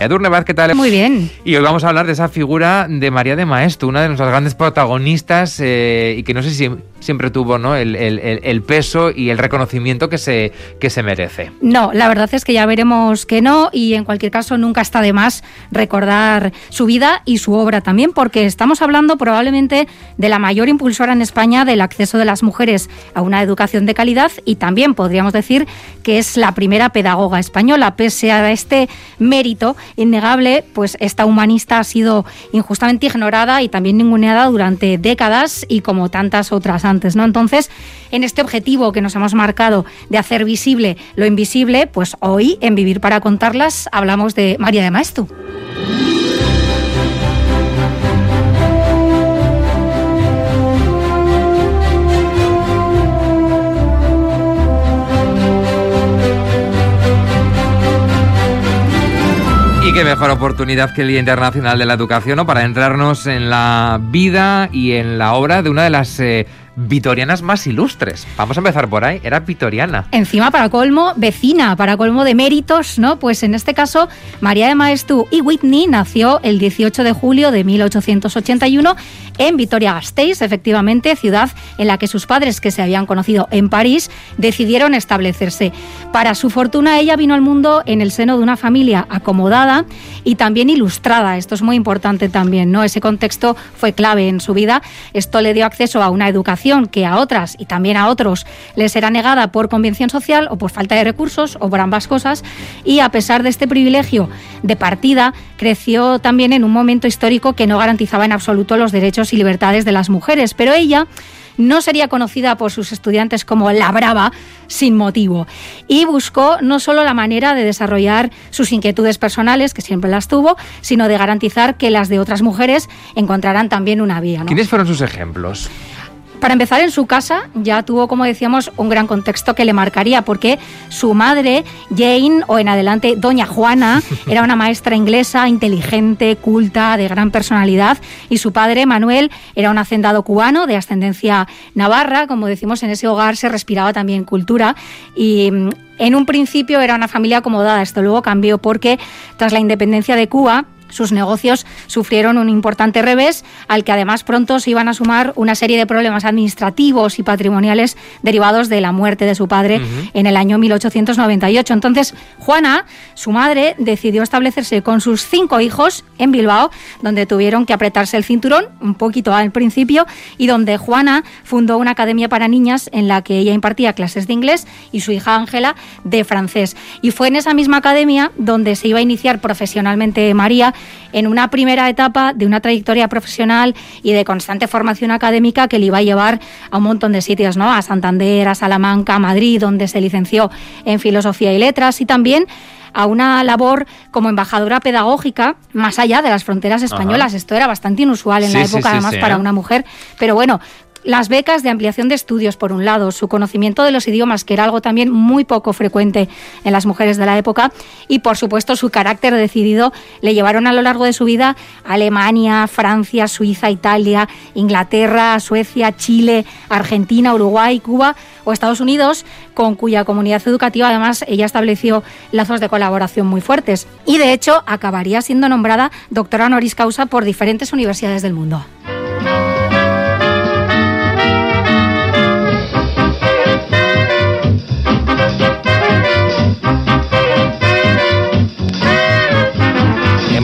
Edurne Vaz, ¿qué tal? Muy bien. Y hoy vamos a hablar de esa figura de María de Maestu, una de nuestras grandes protagonistas eh, y que no sé si siempre tuvo ¿no? el, peso y el reconocimiento que se, que se merece. No, la verdad es que ya veremos que no y en cualquier caso nunca está de más recordar su vida y su obra también porque estamos hablando probablemente de la mayor impulsora en España del acceso de las mujeres a una educación de calidad y también podríamos decir que es la primera pedagoga española. Pese a este mérito innegable, pues esta humanista ha sido injustamente ignorada y también ninguneada durante décadas y como tantas otras ¿no? Entonces, en este objetivo que nos hemos marcado de hacer visible lo invisible, pues hoy en Vivir para contarlas hablamos de María de Maestu. Qué mejor oportunidad que el Día Internacional de la Educación ¿no? para entrarnos en la vida y en la obra de una de las eh, vitorianas más ilustres. Vamos a empezar por ahí, era vitoriana. Encima, para colmo, vecina, para colmo de méritos, ¿no? Pues en este caso, María de Maestu y Whitney nació el 18 de julio de 1881 en Vitoria-Gasteiz, efectivamente, ciudad en la que sus padres, que se habían conocido en París, decidieron establecerse. Para su fortuna, ella vino al mundo en el seno de una familia acomodada y también ilustrada. Esto es muy importante también, ¿no? Ese contexto fue clave en su vida. Esto le dio acceso a una educación que a otras y también a otros les será negada por convención social o por falta de recursos o por ambas cosas. Y a pesar de este privilegio de partida, creció también en un momento histórico que no garantizaba en absoluto los derechos y libertades de las mujeres. Pero ella no sería conocida por sus estudiantes como la brava sin motivo y buscó no solo la manera de desarrollar sus inquietudes personales, que siempre las tuvo, sino de garantizar que las de otras mujeres encontraran también una vía. ¿Quiénes fueron sus ejemplos? Para empezar, en su casa ya tuvo, como decíamos, un gran contexto que le marcaría, porque su madre, Jane, o en adelante Doña Juana, era una maestra inglesa, inteligente, culta, de gran personalidad, y su padre, Manuel, era un hacendado cubano de ascendencia navarra. Como decimos, en ese hogar se respiraba también cultura y mm, en un principio era una familia acomodada, esto luego cambió porque tras la independencia de Cuba, sus negocios sufrieron un importante revés, al que además pronto se iban a sumar una serie de problemas administrativos y patrimoniales derivados de la muerte de su padre en el año 1898. Entonces, Juana, su madre, decidió establecerse con sus cinco hijos en Bilbao, donde tuvieron que apretarse el cinturón, un poquito al principio, y donde Juana fundó una academia para niñas en la que ella impartía clases de inglés y su hija Ángela de francés. Y fue en esa misma academia donde se iba a iniciar profesionalmente María en una primera etapa de una trayectoria profesional y de constante formación académica que le iba a llevar a un montón de sitios, ¿no? A Santander, a Salamanca, a Madrid, donde se licenció en Filosofía y Letras y también a una labor como embajadora pedagógica más allá de las fronteras españolas. Esto era bastante inusual en la época, además, para una mujer. Pero bueno, las becas de ampliación de estudios, por un lado, su conocimiento de los idiomas, que era algo también muy poco frecuente en las mujeres de la época, y por supuesto su carácter decidido le llevaron a lo largo de su vida a Alemania, Francia, Suiza, Italia, Inglaterra, Suecia, Chile, Argentina, Uruguay, Cuba o Estados Unidos, con cuya comunidad educativa además ella estableció lazos de colaboración muy fuertes. Y de hecho acabaría siendo nombrada doctora honoris causa por diferentes universidades del mundo.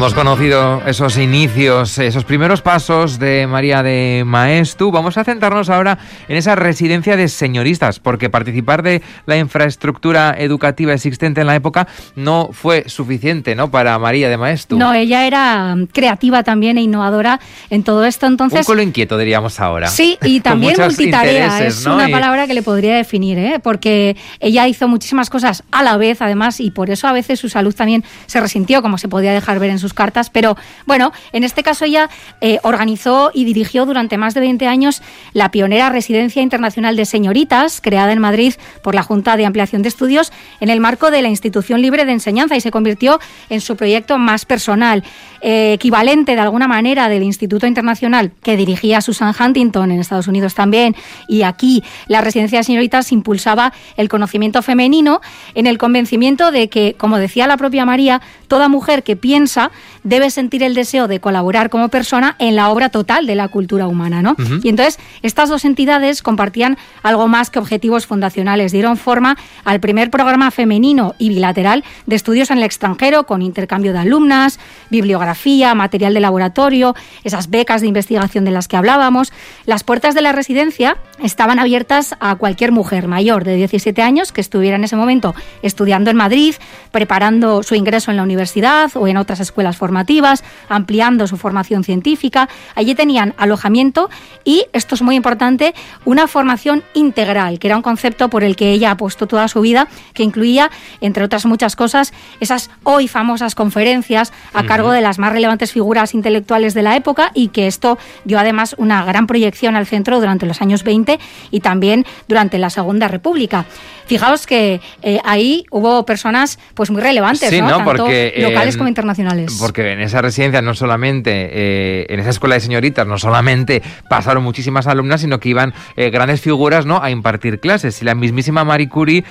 Hemos conocido esos inicios, esos primeros pasos de María de Maestu. Vamos a centrarnos ahora en esa residencia de señoristas, porque participar de la infraestructura educativa existente en la época no fue suficiente, ¿no? Para María de Maestu. No, ella era creativa también e innovadora en todo esto, entonces. Un culo inquieto, diríamos ahora. Sí, y también multitarea. Es una palabra que le podría definir, ¿eh? Porque ella hizo muchísimas cosas a la vez, además, y por eso a veces su salud también se resintió, como se podía dejar ver en sus cartas, pero bueno, en este caso ella eh, organizó y dirigió durante más de 20 años la pionera Residencia Internacional de Señoritas, creada en Madrid por la Junta de Ampliación de Estudios en el marco de la Institución Libre de Enseñanza y se convirtió en su proyecto más personal, eh, equivalente de alguna manera del Instituto Internacional que dirigía Susan Huntington en Estados Unidos también. Y aquí la Residencia de Señoritas impulsaba el conocimiento femenino en el convencimiento de que, como decía la propia María, toda mujer que piensa debe sentir el deseo de colaborar como persona en la obra total de la cultura humana. ¿no? Y entonces estas dos entidades compartían algo más que objetivos fundacionales. Dieron forma al primer programa femenino y bilateral de estudios en el extranjero con intercambio de alumnas, bibliografía, material de laboratorio, esas becas de investigación de las que hablábamos. Las puertas de la residencia estaban abiertas a cualquier mujer mayor de 17 años que estuviera en ese momento estudiando en Madrid, preparando su ingreso en la universidad o en otras escuelas formativas, ampliando su formación científica. Allí tenían alojamiento y, esto es muy importante, una formación integral, que era un concepto por el que ella apostó toda su vida, que incluía, entre otras muchas cosas, esas hoy famosas conferencias a cargo de las más relevantes figuras intelectuales de la época y que esto dio además una gran proyección al centro durante los años 20 y también durante la Segunda República. Fijaos que eh, ahí hubo personas pues muy relevantes, ¿no? Tanto locales como internacionales. Porque en esa residencia no solamente, eh, en esa escuela de señoritas, no solamente pasaron muchísimas alumnas, sino que iban eh, grandes figuras ¿no? a impartir clases. Y la mismísima Marie Curie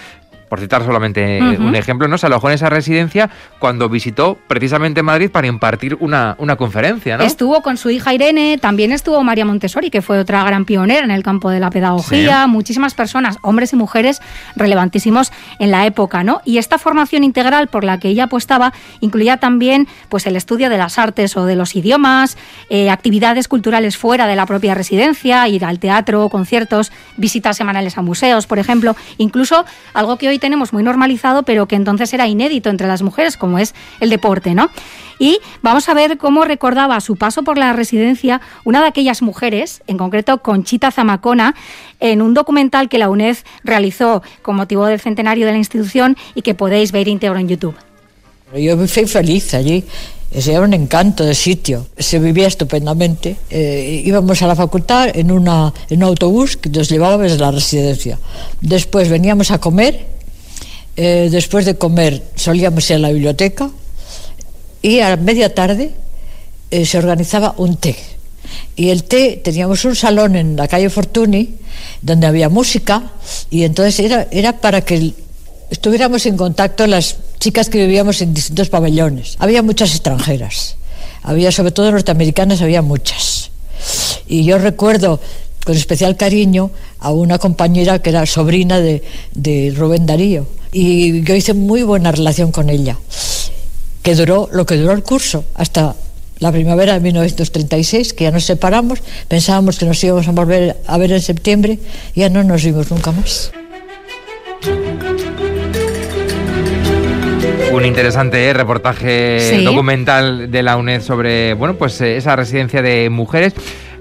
por citar solamente un ejemplo, ¿no? Se alojó en esa residencia cuando visitó precisamente Madrid para impartir una, una conferencia, ¿no? Estuvo con su hija Irene, también estuvo María Montessori, que fue otra gran pionera en el campo de la pedagogía, muchísimas personas, hombres y mujeres relevantísimos en la época, ¿no? Y esta formación integral por la que ella apostaba incluía también pues el estudio de las artes o de los idiomas, eh, actividades culturales fuera de la propia residencia, ir al teatro, conciertos, visitas semanales a museos, por ejemplo, incluso algo que hoy tenemos muy normalizado, pero que entonces era inédito entre las mujeres, como es el deporte, ¿no? Y vamos a ver cómo recordaba su paso por la residencia una de aquellas mujeres, en concreto Conchita Zamacona, en un documental que la UNED realizó con motivo del centenario de la institución y que podéis ver íntegro en YouTube. Yo me fui feliz allí. Era un encanto de sitio. Se vivía estupendamente. Eh, íbamos a la facultad en, una, en un autobús que nos llevaba desde la residencia. Después veníamos a comer eh, después de comer solíamos ir a la biblioteca y a media tarde eh, se organizaba un té. Y el té, teníamos un salón en la calle Fortuny donde había música y entonces era, era para que estuviéramos en contacto las chicas que vivíamos en distintos pabellones. Había muchas extranjeras, había sobre todo norteamericanas, había muchas. Y yo recuerdo con especial cariño a una compañera que era sobrina de, de Rubén Darío y yo hice muy buena relación con ella, que duró lo que duró el curso, hasta la primavera de 1936, que ya nos separamos, pensábamos que nos íbamos a volver a ver en septiembre, y ya no nos vimos nunca más. Un interesante reportaje documental de la UNED sobre bueno pues eh, esa residencia de mujeres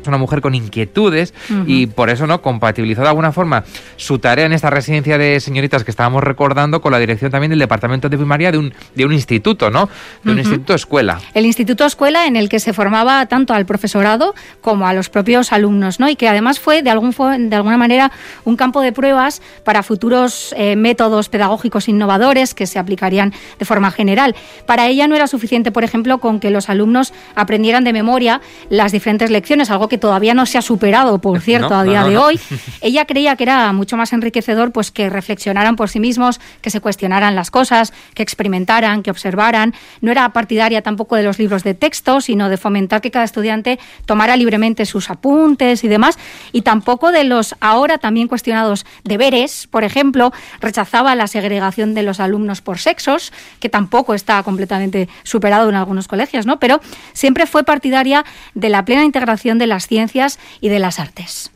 una mujer con inquietudes y por eso no compatibilizó de alguna forma su tarea en esta residencia de señoritas que estábamos recordando con la dirección también del departamento de primaria de un, de un instituto, ¿no? De un instituto escuela. El instituto escuela en el que se formaba tanto al profesorado como a los propios alumnos, ¿no? Y que además fue de, algún, de alguna manera un campo de pruebas para futuros eh, métodos pedagógicos innovadores que se aplicarían de forma general. Para ella no era suficiente, por ejemplo, con que los alumnos aprendieran de memoria las diferentes lecciones, algo que todavía no se ha superado, por cierto, a día de hoy. Ella creía que era mucho más enriquecedor pues que reflexionaran por sí mismos, que se cuestionaran las cosas, que experimentaran, que observaran. No era partidaria tampoco de los libros de texto, sino de fomentar que cada estudiante tomara libremente sus apuntes y demás, y tampoco de los ahora también cuestionados deberes, por ejemplo, rechazaba la segregación de los alumnos por sexos, que tampoco está completamente superado en algunos colegios, ¿no? Pero siempre fue partidaria de la plena integración de las ciencias y de las artes.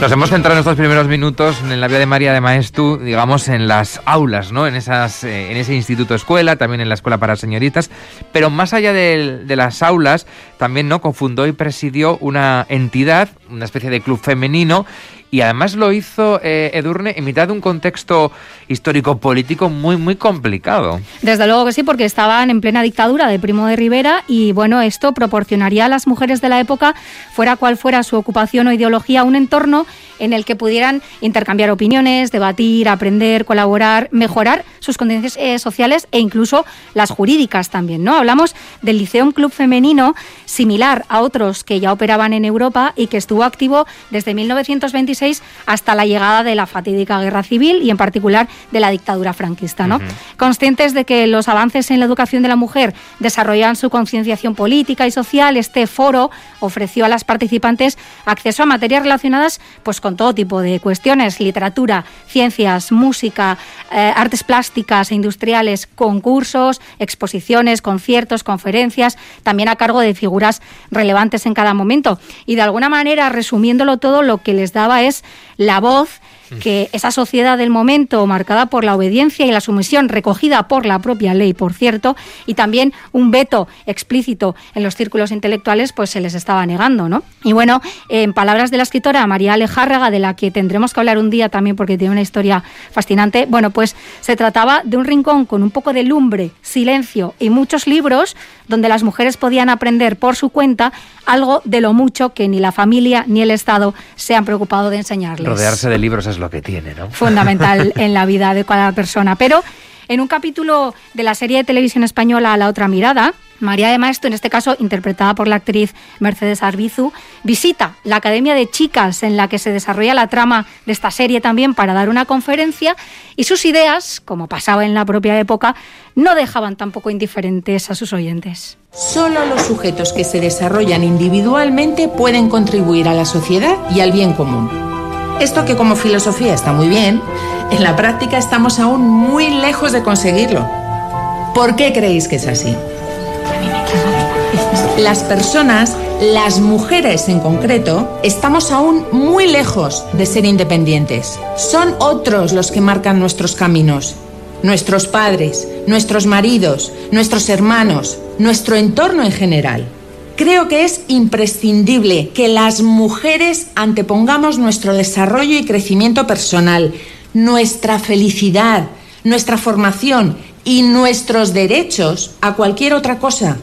Nos hemos centrado en estos primeros minutos en la vida de María de Maestu, digamos, en las aulas, ¿no? En, esas, eh, en ese instituto escuela, también en la escuela para señoritas, pero más allá de, de las aulas, también no confundó y presidió una entidad, una especie de club femenino y además lo hizo eh, Edurne en mitad de un contexto histórico-político muy, muy complicado. Desde luego que sí, porque estaban en plena dictadura de Primo de Rivera y bueno, esto proporcionaría a las mujeres de la época, fuera cual fuera su ocupación o ideología, un entorno en el que pudieran intercambiar opiniones, debatir, aprender, colaborar, mejorar sus condiciones eh, sociales e incluso las jurídicas también, ¿no? Hablamos del Liceo Club Femenino similar a otros que ya operaban en Europa y que estuvo activo desde 1926 hasta la llegada de la fatídica Guerra Civil y en particular de la dictadura franquista, ¿no? Conscientes de que los avances en la educación de la mujer desarrollan su concienciación política y social, este foro ofreció a las participantes acceso a materias relacionadas pues con con todo tipo de cuestiones, literatura, ciencias, música, eh, artes plásticas e industriales, concursos, exposiciones, conciertos, conferencias, también a cargo de figuras relevantes en cada momento. Y de alguna manera, resumiéndolo todo, lo que les daba es la voz que esa sociedad del momento, marcada por la obediencia y la sumisión, recogida por la propia ley, por cierto, y también un veto explícito en los círculos intelectuales, pues se les estaba negando, ¿no? Y bueno, en palabras de la escritora María Alejárraga, de la que tendremos que hablar un día también porque tiene una historia fascinante, bueno, pues se trataba de un rincón con un poco de lumbre, silencio y muchos libros donde las mujeres podían aprender por su cuenta algo de lo mucho que ni la familia ni el Estado se han preocupado de enseñarles. Rodearse de libros es lo que tiene, ¿no? Fundamental en la vida de cada persona. Pero en un capítulo de la serie de televisión española La otra mirada, María de Maestro, en este caso interpretada por la actriz Mercedes Arbizu, visita la Academia de Chicas en la que se desarrolla la trama de esta serie también para dar una conferencia y sus ideas, como pasaba en la propia época, no dejaban tampoco indiferentes a sus oyentes. Solo los sujetos que se desarrollan individualmente pueden contribuir a la sociedad y al bien común. Esto que como filosofía está muy bien, en la práctica estamos aún muy lejos de conseguirlo. ¿Por qué creéis que es así? Las personas, las mujeres en concreto, estamos aún muy lejos de ser independientes. Son otros los que marcan nuestros caminos. Nuestros padres, nuestros maridos, nuestros hermanos, nuestro entorno en general. Creo que es imprescindible que las mujeres antepongamos nuestro desarrollo y crecimiento personal, nuestra felicidad, nuestra formación y nuestros derechos a cualquier otra cosa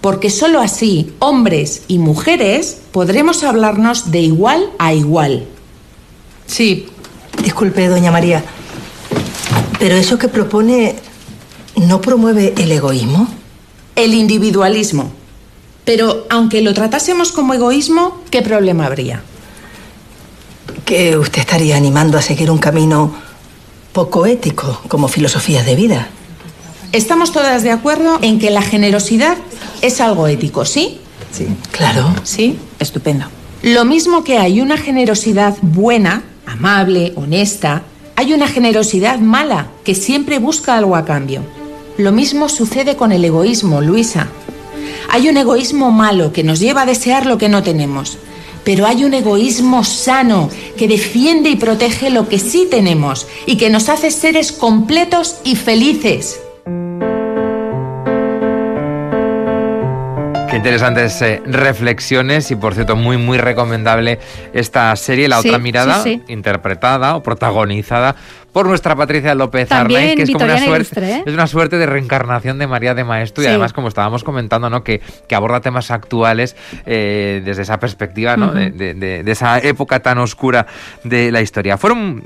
porque sólo así, hombres y mujeres, podremos hablarnos de igual a igual. Sí. Disculpe, doña María, pero eso que propone no promueve el egoísmo. El individualismo. Pero aunque lo tratásemos como egoísmo, ¿qué problema habría? Que usted estaría animando a seguir un camino poco ético como filosofía de vida. Estamos todas de acuerdo en que la generosidad es algo ético, ¿sí? Sí, claro. Sí, estupendo. Lo mismo que hay una generosidad buena, amable, honesta, hay una generosidad mala que siempre busca algo a cambio. Lo mismo sucede con el egoísmo, Luisa. Hay un egoísmo malo que nos lleva a desear lo que no tenemos, pero hay un egoísmo sano que defiende y protege lo que sí tenemos y que nos hace seres completos y felices. Qué interesantes eh, reflexiones y por cierto muy muy recomendable esta serie La otra mirada interpretada o protagonizada por nuestra Patricia López Arnaiz, que es como una suerte, ¿eh? es una suerte de reencarnación de María de Maestro y además como estábamos comentando, ¿no? que, que aborda temas actuales eh, desde esa perspectiva, ¿no? de, de, de, esa época tan oscura de la historia. Fueron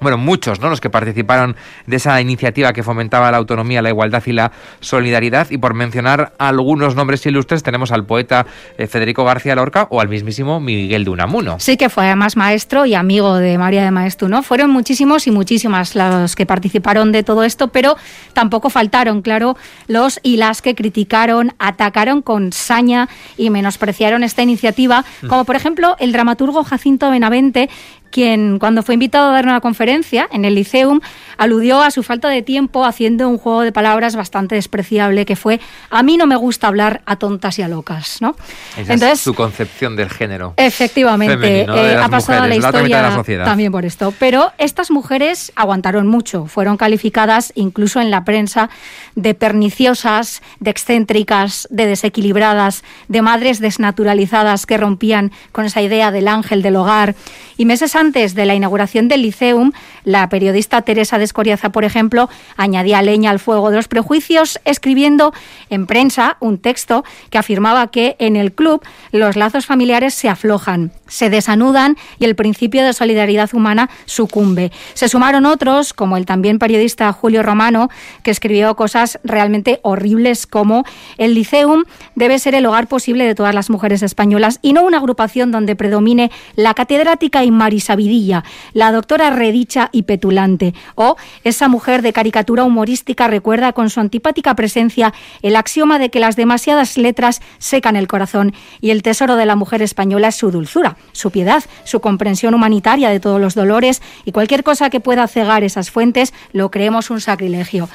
bueno, muchos, ¿no? Los que participaron de esa iniciativa que fomentaba la autonomía, la igualdad y la solidaridad. Y por mencionar algunos nombres ilustres, tenemos al poeta eh, Federico García Lorca o al mismísimo Miguel de Unamuno. Sí, que fue además maestro y amigo de María de Maestu, ¿no? Fueron muchísimos y muchísimas los que participaron de todo esto, pero tampoco faltaron, claro, los y las que criticaron, atacaron con saña y menospreciaron esta iniciativa, como por ejemplo el dramaturgo Jacinto Benavente, quien cuando fue invitado a dar una conferencia en el Liceum aludió a su falta de tiempo haciendo un juego de palabras bastante despreciable que fue a mí no me gusta hablar a tontas y a locas, ¿no? Esa Entonces, es su concepción del género. Efectivamente, eh, ha pasado a la historia la también por esto. Pero estas mujeres aguantaron mucho, fueron calificadas incluso en la prensa de perniciosas, de excéntricas, de desequilibradas, de madres desnaturalizadas que rompían con esa idea del ángel del hogar. Y meses antes de la inauguración del Liceum, la periodista Teresa de Escoriaza, por ejemplo, añadía leña al fuego de los prejuicios, escribiendo en prensa un texto que afirmaba que en el club los lazos familiares se aflojan, se desanudan y el principio de solidaridad humana sucumbe. Se sumaron otros, como el también periodista Julio Romano, que escribió cosas realmente horribles como el Liceum debe ser el hogar posible de todas las mujeres españolas y no una agrupación donde predomine la catedrática y marisabidilla, la doctora redicha y petulante, o esa mujer de caricatura humorística recuerda con su antipática presencia el axioma de que las demasiadas letras secan el corazón y el tesoro de la mujer española es su dulzura, su piedad, su comprensión humanitaria de todos los dolores y cualquier cosa que pueda cegar esas fuentes lo creemos un sacrilegio.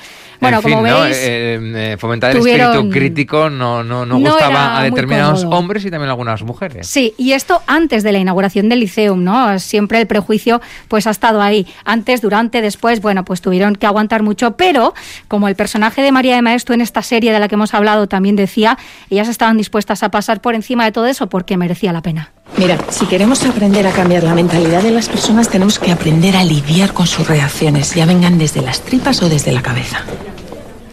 Bueno, como veis, eh, eh, fomentar el espíritu crítico no, no, no, gustaba a determinados hombres y también a algunas mujeres. Sí, y esto antes de la inauguración del Liceum, ¿no? Siempre el prejuicio pues ha estado ahí. Antes, durante, después, bueno, pues tuvieron que aguantar mucho, pero como el personaje de María de Maestro en esta serie de la que hemos hablado también decía, ellas estaban dispuestas a pasar por encima de todo eso porque merecía la pena. Mira, si queremos aprender a cambiar la mentalidad de las personas, tenemos que aprender a lidiar con sus reacciones, ya vengan desde las tripas o desde la cabeza.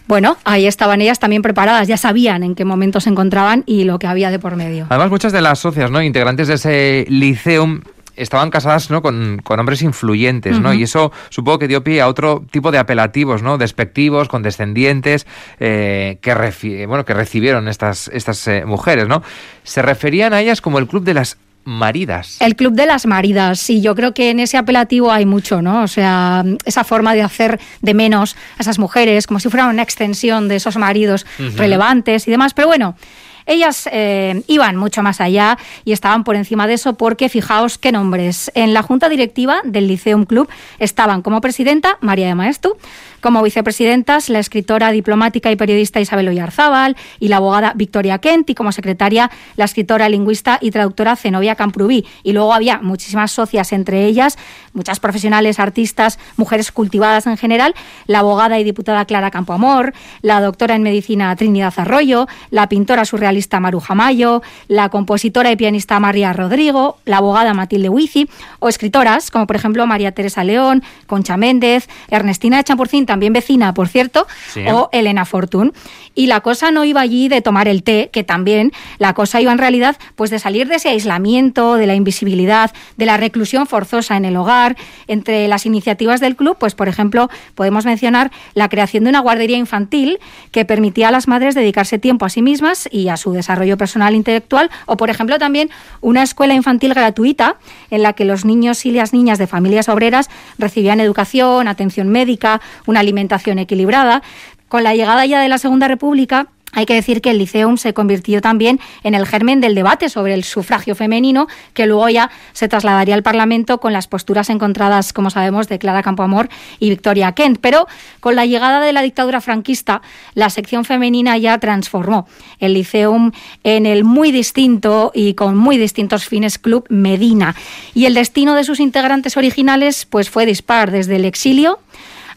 Bueno, ahí estaban ellas también preparadas, ya sabían en qué momento se encontraban y lo que había de por medio. Además, muchas de las socias, ¿no? Integrantes de ese liceum estaban casadas ¿no? con, hombres influyentes, ¿no? Y eso supongo que dio pie a otro tipo de apelativos, ¿no? Despectivos, condescendientes, eh, que, bueno, que recibieron estas, estas eh, mujeres, ¿no? Se referían a ellas como el club de las maridas. El club de las maridas, sí, yo creo que en ese apelativo hay mucho, ¿no? O sea, esa forma de hacer de menos a esas mujeres, como si fueran una extensión de esos maridos relevantes y demás, pero bueno. Ellas eh, iban mucho más allá y estaban por encima de eso porque fijaos qué nombres. En la junta directiva del Liceum Club estaban como presidenta María de Maestu, como vicepresidentas, la escritora diplomática y periodista Isabel Oyarzábal y la abogada Victoria Kent y como secretaria la escritora, lingüista y traductora Zenobia Camprubí. Y luego había muchísimas socias entre ellas, muchas profesionales, artistas, mujeres cultivadas en general, la abogada y diputada Clara Campoamor, la doctora en medicina Trinidad Arroyo, la pintora surrealista Maruja Mayo, la compositora y pianista María Rodrigo, la abogada Matilde Huici o escritoras como por ejemplo María Teresa León, Concha Méndez, Ernestina Champurcín también vecina, por cierto, o Elena Fortún. Y la cosa no iba allí de tomar el té, que también la cosa iba en realidad pues de salir de ese aislamiento, de la invisibilidad, de la reclusión forzosa en el hogar. Entre las iniciativas del club, pues por ejemplo, podemos mencionar la creación de una guardería infantil que permitía a las madres dedicarse tiempo a sí mismas y a su desarrollo personal e intelectual, o por ejemplo también una escuela infantil gratuita en la que los niños y las niñas de familias obreras recibían educación, atención médica, una alimentación equilibrada. Con la llegada ya de la Segunda República, hay que decir que el Liceum se convirtió también en el germen del debate sobre el sufragio femenino, que luego ya se trasladaría al Parlamento con las posturas encontradas, como sabemos, de Clara Campoamor y Victoria Kent. Pero con la llegada de la dictadura franquista, la sección femenina ya transformó el Liceum en el muy distinto y con muy distintos fines Club Medina. Y el destino de sus integrantes originales pues fue dispar desde el exilio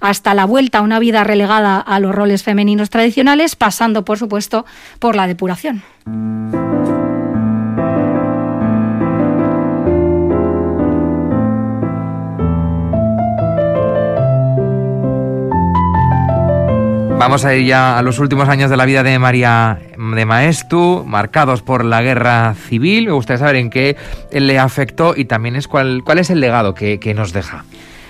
hasta la vuelta a una vida relegada a los roles femeninos tradicionales, pasando, por supuesto, por la depuración. Vamos a ir ya a los últimos años de la vida de María de Maestu, marcados por la guerra civil. Me gustaría saber en qué le afectó y también es cuál, cuál es el legado que, que nos deja.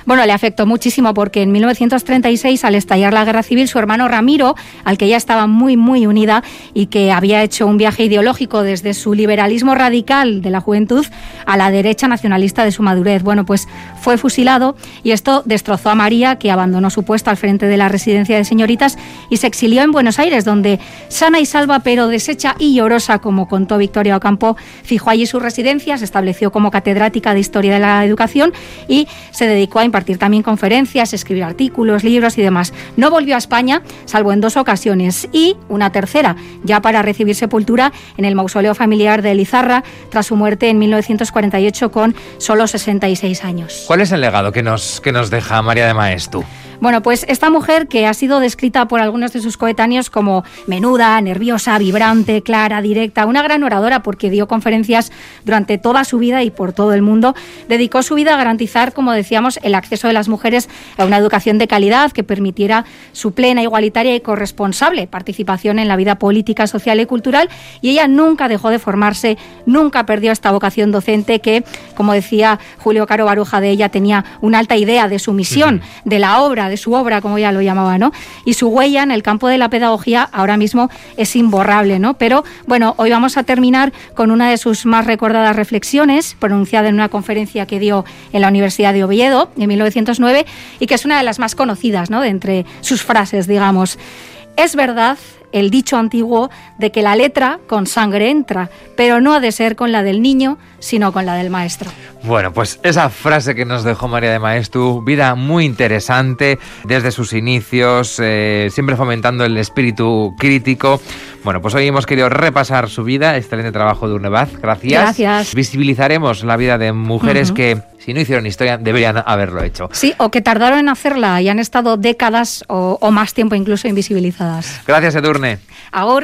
Bueno, le afectó muchísimo porque en 1936, al estallar la guerra civil, su hermano Ramiro, al que ella estaba muy, muy unida y que había hecho un viaje ideológico desde su liberalismo radical de la juventud a la derecha nacionalista de su madurez, bueno, pues fue fusilado y esto destrozó a María, que abandonó su puesto al frente de la residencia de señoritas y se exilió en Buenos Aires, donde sana y salva, pero deshecha y llorosa, como contó Victoria Ocampo, fijó allí su residencia, se estableció como catedrática de Historia de la Educación y se dedicó a impartir también conferencias, escribir artículos, libros y demás. No volvió a España, salvo en dos ocasiones, y una tercera, ya para recibir sepultura en el mausoleo familiar de Lizarra, tras su muerte en 1948 con solo 66 años. ¿Cuál es el legado que nos, que nos deja María de Maestu? Bueno, pues esta mujer que ha sido descrita por algunos de sus coetáneos como menuda, nerviosa, vibrante, clara, directa, una gran oradora porque dio conferencias durante toda su vida y por todo el mundo, dedicó su vida a garantizar, como decíamos, el acceso de las mujeres a una educación de calidad que permitiera su plena, igualitaria y corresponsable participación en la vida política, social y cultural. Y ella nunca dejó de formarse, nunca perdió esta vocación docente que, como decía Julio Caro Baruja de ella, tenía una alta idea de su misión, de la obra, de su obra, como ya lo llamaba, ¿no? Y su huella en el campo de la pedagogía ahora mismo es imborrable, ¿no? Pero bueno, hoy vamos a terminar con una de sus más recordadas reflexiones, pronunciada en una conferencia que dio en la Universidad de Oviedo en 1909 y que es una de las más conocidas, ¿no? De entre sus frases, digamos. Es verdad el dicho antiguo de que la letra con sangre entra, pero no ha de ser con la del niño, sino con la del maestro. Bueno, pues esa frase que nos dejó María de Maestu, vida muy interesante desde sus inicios, eh, siempre fomentando el espíritu crítico. Bueno, pues hoy hemos querido repasar su vida, excelente trabajo de Urnebaz, gracias. Gracias. Visibilizaremos la vida de mujeres que si no hicieron historia deberían haberlo hecho. Sí, o que tardaron en hacerla y han estado décadas o, o más tiempo incluso invisibilizadas. Gracias, Edurne. Ahora